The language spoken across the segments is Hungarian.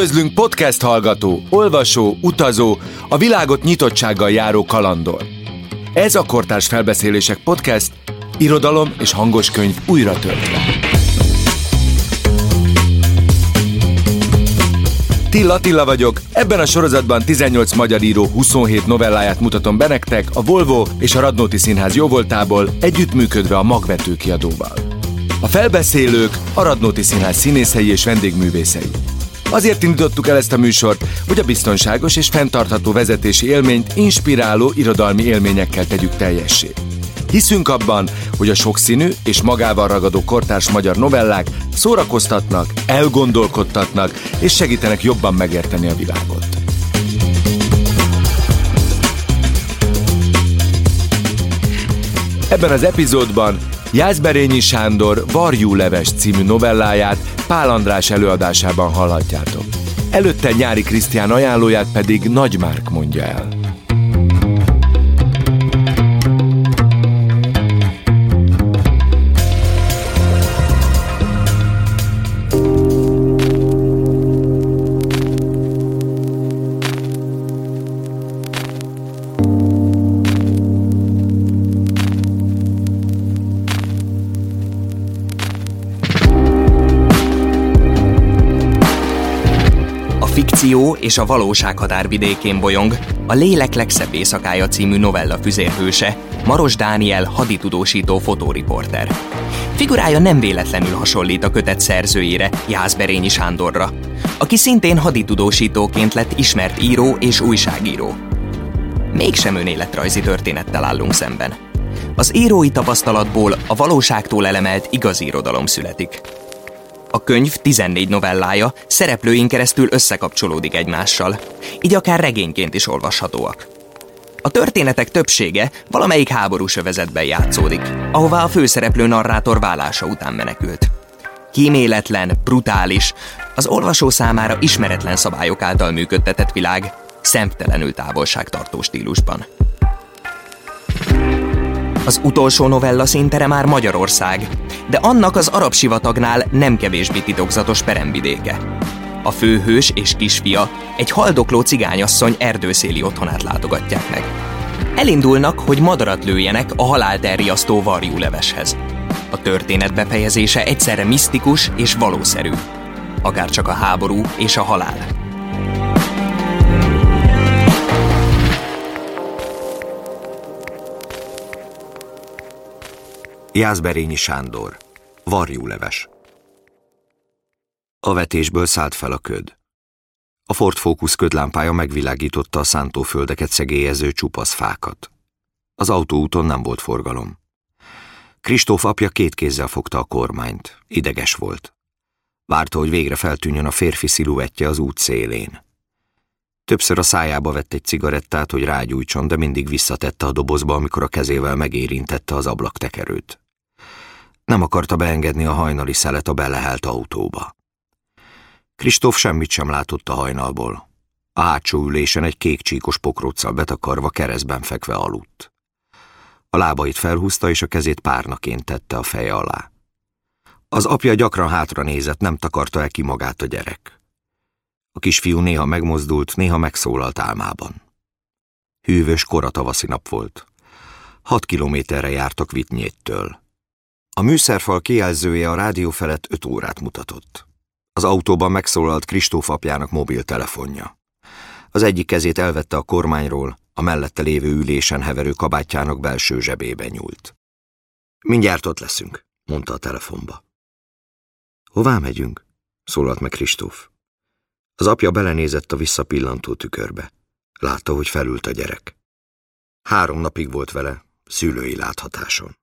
Üdvözlünk podcast hallgató, olvasó, utazó, a világot nyitottsággal járó kalandor. Ez a Kortárs Felbeszélések Podcast, irodalom és hangos könyv újra töltve. Tilla Tilla vagyok, ebben a sorozatban 18 magyar író 27 novelláját mutatom be nektek a Volvo és a Radnóti Színház jóvoltából együttműködve a Magvető kiadóval. A felbeszélők a Radnóti Színház színészei és vendégművészei. Azért indítottuk el ezt a műsort, hogy a biztonságos és fenntartható vezetési élményt inspiráló irodalmi élményekkel tegyük teljessé. Hiszünk abban, hogy a sokszínű és magával ragadó kortárs magyar novellák szórakoztatnak, elgondolkodtatnak és segítenek jobban megérteni a világot. Ebben az epizódban Jászberényi Sándor Varjú Leves című novelláját Pál András előadásában hallhatjátok. Előtte Nyári Krisztián ajánlóját pedig Nagy Márk mondja el. Fikció és a valóság határvidékén bolyong a Lélek legszebb éjszakája című novella füzérhőse, Maros Dániel haditudósító fotóriporter. Figurája nem véletlenül hasonlít a kötet szerzőjére, Jászberényi Sándorra, aki szintén haditudósítóként lett ismert író és újságíró. Mégsem önéletrajzi történettel állunk szemben. Az írói tapasztalatból a valóságtól elemelt igazi irodalom születik. A könyv 14 novellája szereplőin keresztül összekapcsolódik egymással, így akár regényként is olvashatóak. A történetek többsége valamelyik háborús övezetben játszódik, ahová a főszereplő narrátor vállása után menekült. Kíméletlen, brutális, az olvasó számára ismeretlen szabályok által működtetett világ, szemtelenül távolságtartó stílusban. Az utolsó novella szintere már Magyarország, de annak az arab sivatagnál nem kevésbé titokzatos peremvidéke. A főhős és kisfia egy haldokló cigányasszony erdőszéli otthonát látogatják meg. Elindulnak, hogy madarat lőjenek a halált elriasztó leveshez. A történet befejezése egyszerre misztikus és valószerű. Akár csak a háború és a halál. Jászberényi Sándor Varjúleves A vetésből szállt fel a köd. A Ford Focus ködlámpája megvilágította a szántóföldeket szegélyező csupasz fákat. Az autóúton nem volt forgalom. Kristóf apja két kézzel fogta a kormányt. Ideges volt. Várta, hogy végre feltűnjön a férfi sziluettje az út szélén. Többször a szájába vett egy cigarettát, hogy rágyújtson, de mindig visszatette a dobozba, amikor a kezével megérintette az ablaktekerőt. Nem akarta beengedni a hajnali szelet a belehelt autóba. Kristóf semmit sem látott a hajnalból. A hátsó ülésen egy kék csíkos pokróccal betakarva keresztben fekve aludt. A lábait felhúzta, és a kezét párnaként tette a feje alá. Az apja gyakran hátra nézett, nem takarta el ki magát a gyerek. A kisfiú néha megmozdult, néha megszólalt álmában. Hűvös koratavaszi nap volt. Hat kilométerre jártak Vitnyéttől. A műszerfal kijelzője a rádió felett öt órát mutatott. Az autóban megszólalt Kristóf apjának mobiltelefonja. Az egyik kezét elvette a kormányról, a mellette lévő ülésen heverő kabátjának belső zsebébe nyúlt. Mindjárt ott leszünk, mondta a telefonba. Hová megyünk? szólalt meg Kristóf. Az apja belenézett a visszapillantó tükörbe. Látta, hogy felült a gyerek. Három napig volt vele, szülői láthatáson.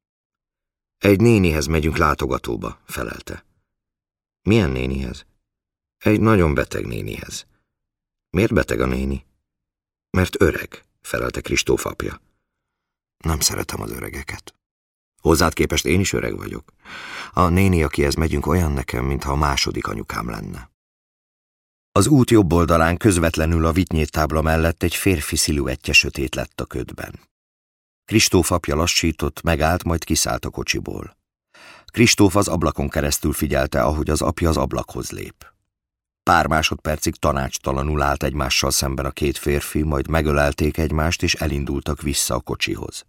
Egy nénihez megyünk látogatóba, felelte. Milyen nénihez? Egy nagyon beteg nénihez. Miért beteg a néni? Mert öreg, felelte Kristóf apja. Nem szeretem az öregeket. Hozzád képest én is öreg vagyok. A néni, akihez megyünk, olyan nekem, mintha a második anyukám lenne. Az út jobb oldalán közvetlenül a vitnyét tábla mellett egy férfi sziluettje sötét lett a ködben. Kristóf apja lassított, megállt, majd kiszállt a kocsiból. Kristóf az ablakon keresztül figyelte, ahogy az apja az ablakhoz lép. Pár másodpercig tanácstalanul állt egymással szemben a két férfi, majd megölelték egymást, és elindultak vissza a kocsihoz.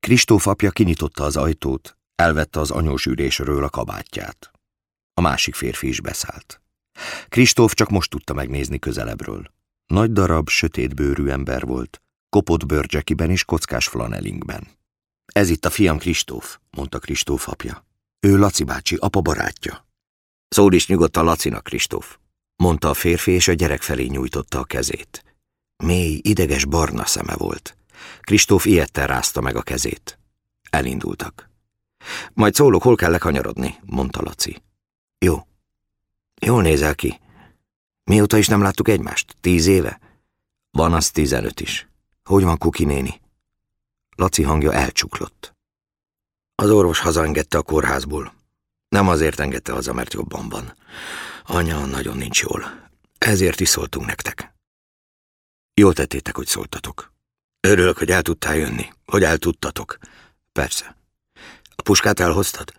Kristóf apja kinyitotta az ajtót, elvette az anyós ülésről a kabátját. A másik férfi is beszállt. Kristóf csak most tudta megnézni közelebbről. Nagy darab, sötétbőrű ember volt, kopott bőrcsekiben és kockás flanelingben. Ez itt a fiam Kristóf, mondta Kristóf apja. Ő Laci bácsi, apa barátja. Szól is nyugodtan Lacinak, Kristóf, mondta a férfi, és a gyerek felé nyújtotta a kezét. Mély, ideges barna szeme volt. Kristóf ilyetten rázta meg a kezét. Elindultak. Majd szólok, hol kell lekanyarodni, mondta Laci. Jó. Jól nézel ki. Mióta is nem láttuk egymást? Tíz éve? Van az tizenöt is. Hogy van Kuki néni? Laci hangja elcsuklott. Az orvos hazaengedte a kórházból. Nem azért engedte haza, mert jobban van. Anya nagyon nincs jól. Ezért is szóltunk nektek. Jól tettétek, hogy szóltatok. Örülök, hogy el tudtál jönni, hogy el tudtatok. Persze. A puskát elhoztad?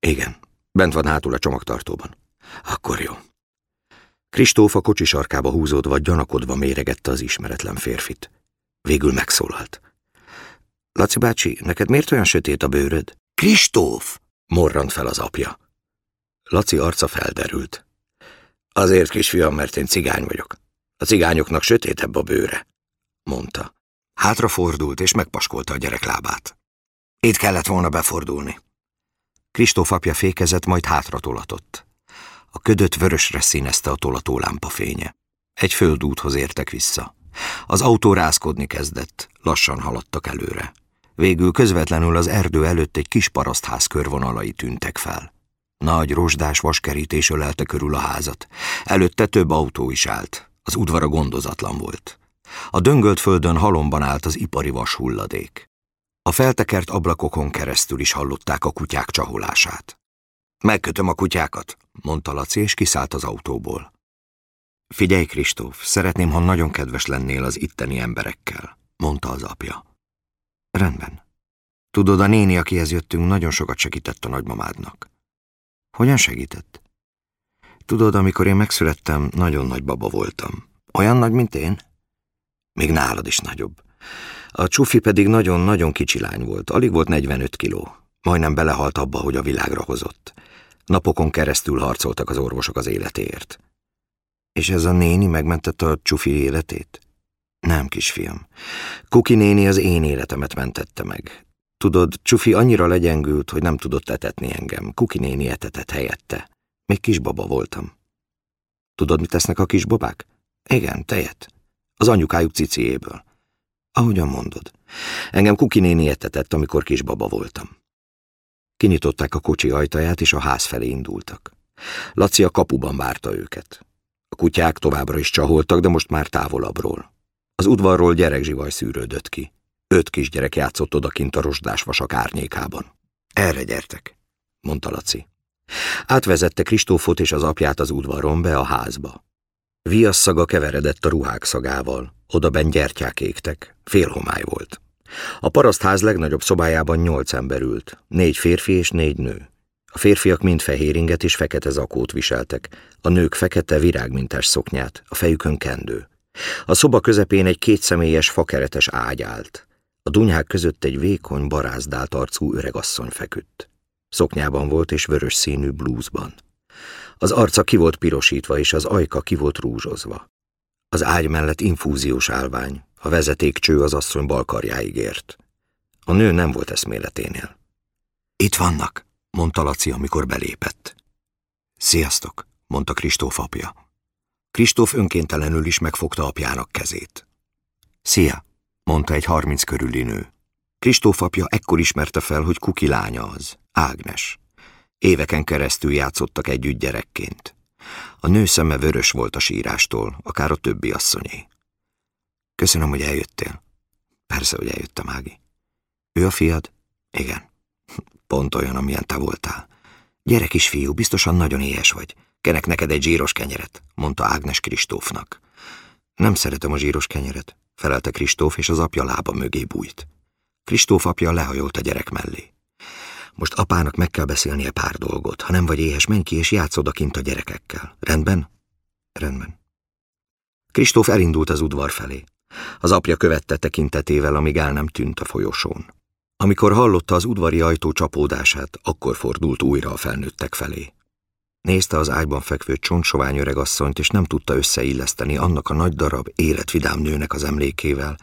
Igen, bent van hátul a csomagtartóban. Akkor jó. Kristóf a kocsi sarkába húzódva, gyanakodva méregette az ismeretlen férfit. Végül megszólalt. Laci bácsi, neked miért olyan sötét a bőröd? Kristóf! morrant fel az apja. Laci arca felderült. Azért, kisfiam, mert én cigány vagyok. A cigányoknak sötétebb a bőre, mondta. Hátrafordult és megpaskolta a gyerek lábát. Itt kellett volna befordulni. Kristóf apja fékezett, majd hátra tolatott. A ködöt vörösre színezte a tolató lámpafénye. Egy földúthoz értek vissza. Az autó rázkodni kezdett, lassan haladtak előre. Végül közvetlenül az erdő előtt egy kis parasztház körvonalai tűntek fel. Nagy rozsdás vaskerítés ölelte körül a házat. Előtte több autó is állt. Az udvara gondozatlan volt. A döngölt földön halomban állt az ipari vas hulladék. A feltekert ablakokon keresztül is hallották a kutyák csaholását. Megkötöm a kutyákat, mondta Laci, és kiszállt az autóból. Figyelj, Kristóf, szeretném, ha nagyon kedves lennél az itteni emberekkel, mondta az apja. Rendben. Tudod, a néni, akihez jöttünk, nagyon sokat segített a nagymamádnak. Hogyan segített? Tudod, amikor én megszülettem, nagyon nagy baba voltam. Olyan nagy, mint én? Még nálad is nagyobb. A csufi pedig nagyon-nagyon kicsi lány volt, alig volt 45 kiló. Majdnem belehalt abba, hogy a világra hozott. Napokon keresztül harcoltak az orvosok az életéért. És ez a néni megmentette a csufi életét? Nem, kisfiam. Kuki néni az én életemet mentette meg. Tudod, Csufi annyira legyengült, hogy nem tudott etetni engem. Kuki néni etetett helyette. Még kisbaba voltam. Tudod, mit tesznek a kisbabák? Igen, tejet. Az anyukájuk ciciéből. Ahogyan mondod. Engem Kuki néni etetett, amikor kisbaba voltam. Kinyitották a kocsi ajtaját, és a ház felé indultak. Laci a kapuban várta őket. Kutyák továbbra is csaholtak, de most már távolabbról. Az udvarról gyerekzsivaj szűrődött ki. Öt kisgyerek játszott odakint a rozsdás vasak árnyékában. Erre gyertek, mondta Laci. Átvezette Kristófot és az apját az udvaron be a házba. Viasz szaga keveredett a ruhák szagával, odaben gyertyák égtek, félhomály volt. A parasztház legnagyobb szobájában nyolc ember ült, négy férfi és négy nő. A férfiak mind fehéringet és fekete zakót viseltek, a nők fekete virágmintás szoknyát, a fejükön kendő. A szoba közepén egy kétszemélyes fakeretes ágy állt. A dunyák között egy vékony, barázdált arcú öregasszony feküdt. Szoknyában volt és vörös színű blúzban. Az arca ki volt pirosítva, és az ajka ki volt rúzsozva. Az ágy mellett infúziós állvány, a vezetékcső az asszony balkarjáig ért. A nő nem volt eszméleténél. Itt vannak, mondta Laci, amikor belépett. Sziasztok, mondta Kristóf apja. Kristóf önkéntelenül is megfogta apjának kezét. Szia, mondta egy harminc körüli nő. Kristóf apja ekkor ismerte fel, hogy Kuki lánya az, Ágnes. Éveken keresztül játszottak együtt gyerekként. A nő szeme vörös volt a sírástól, akár a többi asszonyé. Köszönöm, hogy eljöttél. Persze, hogy eljöttem, Ági. Ő a fiad? Igen. Pont olyan, amilyen te voltál. Gyere, fiú, biztosan nagyon éhes vagy. Kenek neked egy zsíros kenyeret, mondta Ágnes Kristófnak. Nem szeretem a zsíros kenyeret, felelte Kristóf, és az apja lába mögé bújt. Kristóf apja lehajolt a gyerek mellé. Most apának meg kell beszélnie pár dolgot. Ha nem vagy éhes, menj ki és játsz odakint a gyerekekkel. Rendben? Rendben. Kristóf elindult az udvar felé. Az apja követte tekintetével, amíg el nem tűnt a folyosón. Amikor hallotta az udvari ajtó csapódását, akkor fordult újra a felnőttek felé. Nézte az ágyban fekvő csontsovány öregasszonyt, és nem tudta összeilleszteni annak a nagy darab, életvidám nőnek az emlékével,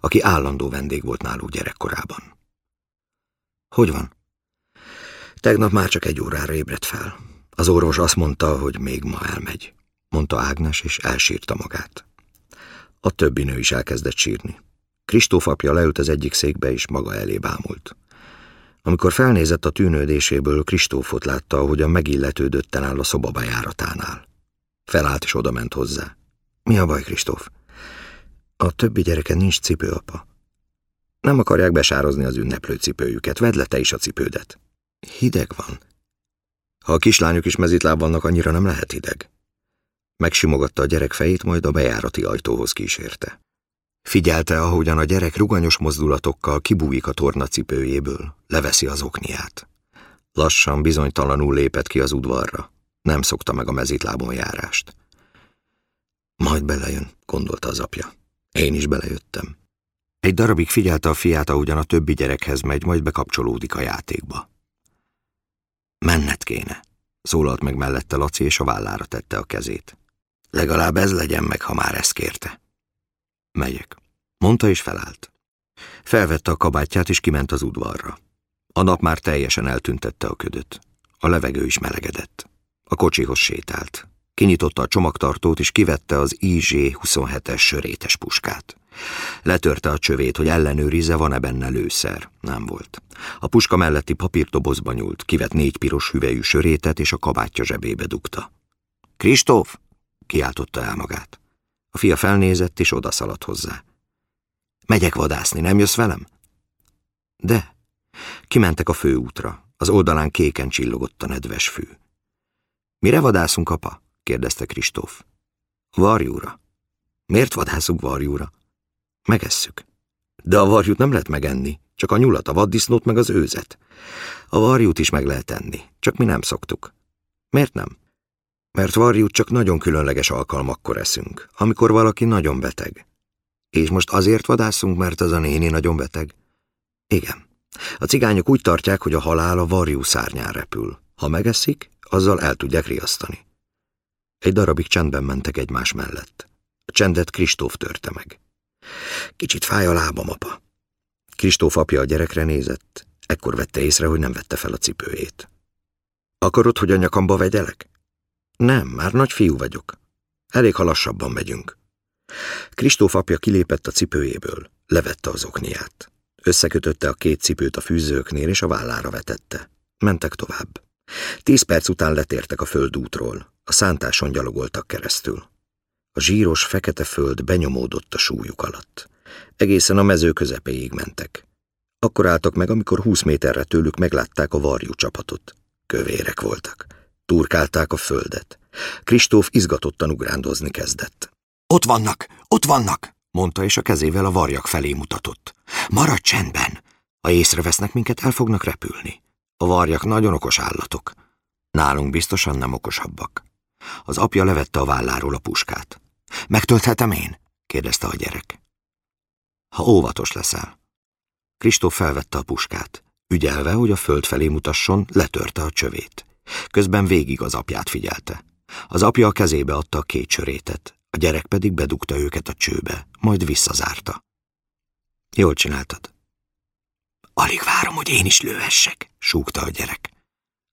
aki állandó vendég volt náluk gyerekkorában. Hogy van? Tegnap már csak egy órára ébredt fel. Az orvos azt mondta, hogy még ma elmegy, mondta Ágnes, és elsírta magát. A többi nő is elkezdett sírni. Kristóf apja leült az egyik székbe, és maga elé bámult. Amikor felnézett a tűnődéséből, Kristófot látta, ahogyan megilletődötten áll a szoba bejáratánál. Felállt és odament hozzá. Mi a baj, Kristóf? A többi gyereke nincs cipő, apa. Nem akarják besározni az ünneplő cipőjüket, vedd le te is a cipődet. Hideg van. Ha a kislányok is mezitláb vannak, annyira nem lehet hideg. Megsimogatta a gyerek fejét, majd a bejárati ajtóhoz kísérte. Figyelte, ahogyan a gyerek ruganyos mozdulatokkal kibújik a tornacipőjéből, leveszi az okniát. Lassan, bizonytalanul lépett ki az udvarra. Nem szokta meg a mezitlábon járást. Majd belejön, gondolta az apja. Én is belejöttem. Egy darabig figyelte a fiát, ahogyan a többi gyerekhez megy, majd bekapcsolódik a játékba. Menned kéne, szólalt meg mellette Laci, és a vállára tette a kezét. Legalább ez legyen meg, ha már ezt kérte. Megyek, mondta és felállt. Felvette a kabátját, és kiment az udvarra. A nap már teljesen eltüntette a ködöt. A levegő is melegedett. A kocsihoz sétált. Kinyitotta a csomagtartót, és kivette az IZ-27-es sörétes puskát. Letörte a csövét, hogy ellenőrizze, van-e benne lőszer. Nem volt. A puska melletti papírdobozba nyúlt, kivett négy piros hüvelyű sörétet, és a kabátja zsebébe dugta. Kristóf! kiáltotta el magát. A fia felnézett, és odaszaladt hozzá. Megyek vadászni, nem jössz velem? De. Kimentek a főútra. Az oldalán kéken csillogott a nedves fű. Mire vadászunk, apa? kérdezte Kristóf. Varjúra. Miért vadászunk varjúra? Megesszük. De a varjút nem lehet megenni, csak a nyulat, a vaddisznót meg az őzet. A varjút is meg lehet enni, csak mi nem szoktuk. Miért nem? Mert varjút csak nagyon különleges alkalmakkor eszünk, amikor valaki nagyon beteg. És most azért vadászunk, mert az a néni nagyon beteg? Igen. A cigányok úgy tartják, hogy a halál a varjú szárnyán repül. Ha megeszik, azzal el tudják riasztani. Egy darabig csendben mentek egymás mellett. A csendet Kristóf törte meg. Kicsit fáj a lábam, apa. Kristóf apja a gyerekre nézett, ekkor vette észre, hogy nem vette fel a cipőjét. Akarod, hogy a nyakamba vegyelek? Nem, már nagy fiú vagyok. Elég, ha lassabban megyünk. Kristóf apja kilépett a cipőjéből, levette az okniát. Összekötötte a két cipőt a fűzőknél, és a vállára vetette. Mentek tovább. Tíz perc után letértek a földútról, a szántáson gyalogoltak keresztül. A zsíros, fekete föld benyomódott a súlyuk alatt. Egészen a mező közepéig mentek. Akkor álltak meg, amikor húsz méterre tőlük meglátták a varjú csapatot. Kövérek voltak. Turkálták a földet. Kristóf izgatottan ugrándozni kezdett. Ott vannak, ott vannak, mondta, és a kezével a varjak felé mutatott. Maradj csendben! Ha észrevesznek minket, el fognak repülni. A varjak nagyon okos állatok. Nálunk biztosan nem okosabbak. Az apja levette a válláról a puskát. Megtölthetem én? kérdezte a gyerek. Ha óvatos leszel. Kristóf felvette a puskát. Ügyelve, hogy a föld felé mutasson, letörte a csövét. Közben végig az apját figyelte. Az apja a kezébe adta a két csörétet, a gyerek pedig bedugta őket a csőbe, majd visszazárta. Jól csináltad. Alig várom, hogy én is lőhessek, súgta a gyerek.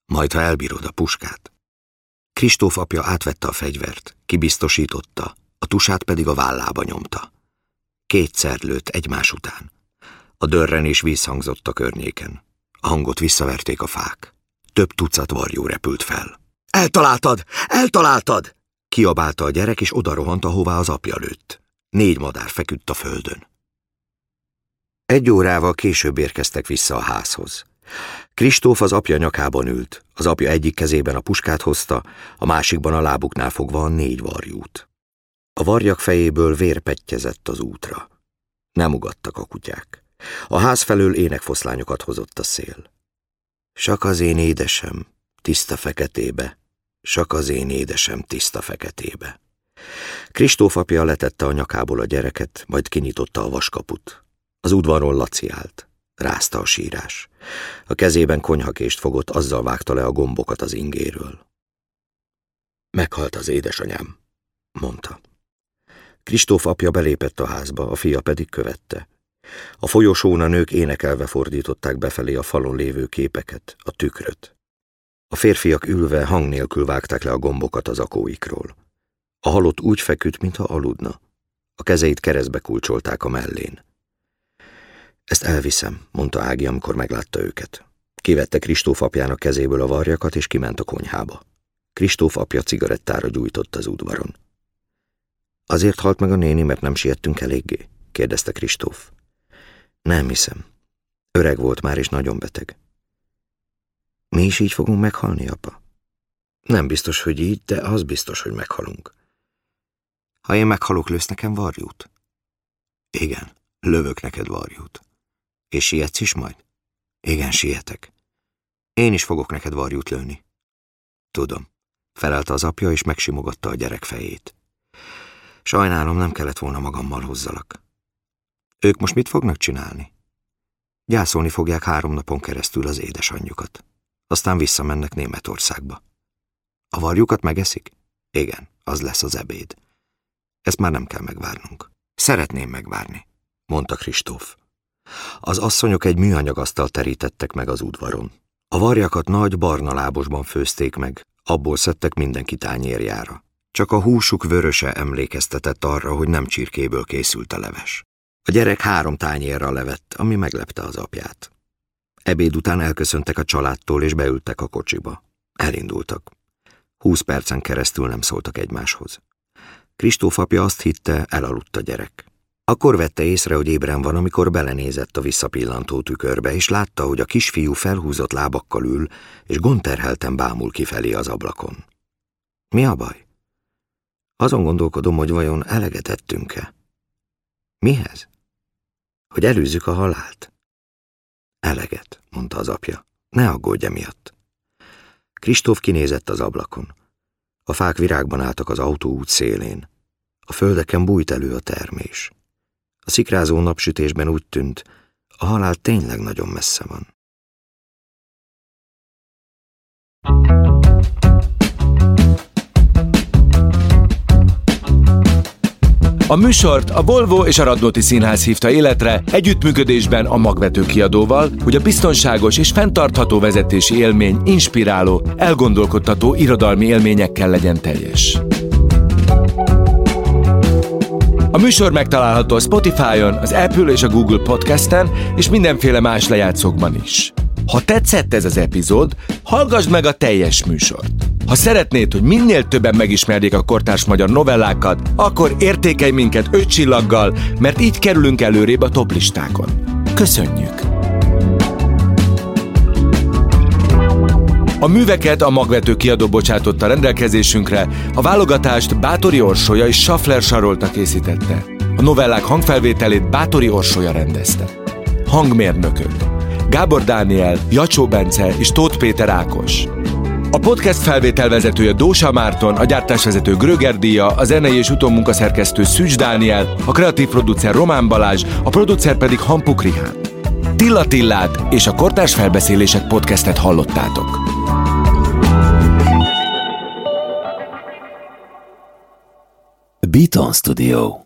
Majd, ha elbírod a puskát. Kristóf apja átvette a fegyvert, kibiztosította, a tusát pedig a vállába nyomta. Kétszer lőtt egymás után. A dörrenés visszhangzott a környéken. A hangot visszaverték a fák. Több tucat varjú repült fel. Eltaláltad! Eltaláltad! Kiabálta a gyerek, és odarohant, ahová az apja lőtt. Négy madár feküdt a földön. Egy órával később érkeztek vissza a házhoz. Kristóf az apja nyakában ült, az apja egyik kezében a puskát hozta, a másikban a lábuknál fogva a négy varjút. A varjak fejéből vér pettyezett az útra. Nem ugattak a kutyák. A ház felől énekfoszlányokat hozott a szél. Csak az én édesem, tiszta feketébe, csak az én édesem tiszta feketébe. Kristóf apja letette a nyakából a gyereket, majd kinyitotta a vaskaput. Az udvaron Laci állt. Rázta a sírás. A kezében konyhakést fogott, azzal vágta le a gombokat az ingéről. Meghalt az édesanyám, mondta. Kristóf apja belépett a házba, a fia pedig követte. A folyosón a nők énekelve fordították befelé a falon lévő képeket, a tükröt. A férfiak ülve hang nélkül vágták le a gombokat az akóikról. A halott úgy feküdt, mintha aludna. A kezeit keresztbe kulcsolták a mellén. Ezt elviszem, mondta Ági, amikor meglátta őket. Kivette Kristóf apjának kezéből a varjakat, és kiment a konyhába. Kristóf apja cigarettára gyújtott az udvaron. Azért halt meg a néni, mert nem siettünk eléggé? kérdezte Kristóf. Nem hiszem. Öreg volt már, és nagyon beteg. Mi is így fogunk meghalni, apa? Nem biztos, hogy így, de az biztos, hogy meghalunk. Ha én meghalok, lősz nekem varjút? Igen, lövök neked varjút. És sietsz is majd? Igen, sietek. Én is fogok neked varjút lőni. Tudom, felelte az apja, és megsimogatta a gyerek fejét. Sajnálom, nem kellett volna magammal hozzalak. Ők most mit fognak csinálni? Gyászolni fogják három napon keresztül az édesanyjukat. Aztán visszamennek Németországba. A varjukat megeszik? Igen, az lesz az ebéd. Ezt már nem kell megvárnunk. Szeretném megvárni, mondta Kristóf. Az asszonyok egy műanyagasztal terítettek meg az udvaron. A varjakat nagy barna lábosban főzték meg, abból szedtek mindenki tányérjára. Csak a húsuk vöröse emlékeztetett arra, hogy nem csirkéből készült a leves. A gyerek három tányérra levett, ami meglepte az apját. Ebéd után elköszöntek a családtól, és beültek a kocsiba. Elindultak. Húsz percen keresztül nem szóltak egymáshoz. Kristóf apja azt hitte, elaludt a gyerek. Akkor vette észre, hogy ébren van, amikor belenézett a visszapillantó tükörbe, és látta, hogy a kisfiú felhúzott lábakkal ül, és gondterhelten bámul kifelé az ablakon. Mi a baj? Azon gondolkodom, hogy vajon elegetettünk-e. Mihez? Hogy előzzük a halált? Eleget, mondta az apja. Ne aggódj miatt. Kristóf kinézett az ablakon. A fák virágban álltak az autóút szélén. A földeken bújt elő a termés. A szikrázó napsütésben úgy tűnt, a halál tényleg nagyon messze van. A műsort a Volvo és a Radnóti Színház hívta életre együttműködésben a magvető kiadóval, hogy a biztonságos és fenntartható vezetési élmény inspiráló, elgondolkodtató irodalmi élményekkel legyen teljes. A műsor megtalálható a Spotify-on, az Apple és a Google Podcast-en, és mindenféle más lejátszókban is. Ha tetszett ez az epizód, hallgassd meg a teljes műsort. Ha szeretnéd, hogy minél többen megismerjék a kortárs magyar novellákat, akkor értékelj minket öt csillaggal, mert így kerülünk előrébb a toplistákon. Köszönjük! A műveket a magvető kiadó bocsátotta rendelkezésünkre, a válogatást Bátori Orsolya és Schaffler Sarolta készítette. A novellák hangfelvételét Bátori Orsolya rendezte. Hangmérnökök Gábor Dániel, Jacsó Bence és Tóth Péter Ákos. A podcast felvételvezetője Dósa Márton, a gyártásvezető Gröger Díja, a zenei és utómunkaszerkesztő Szűcs Dániel, a kreatív producer Román Balázs, a producer pedig Hampuk Rihán. Tilla Tillát és a Kortárs Felbeszélések podcastet hallottátok. Beaton Studio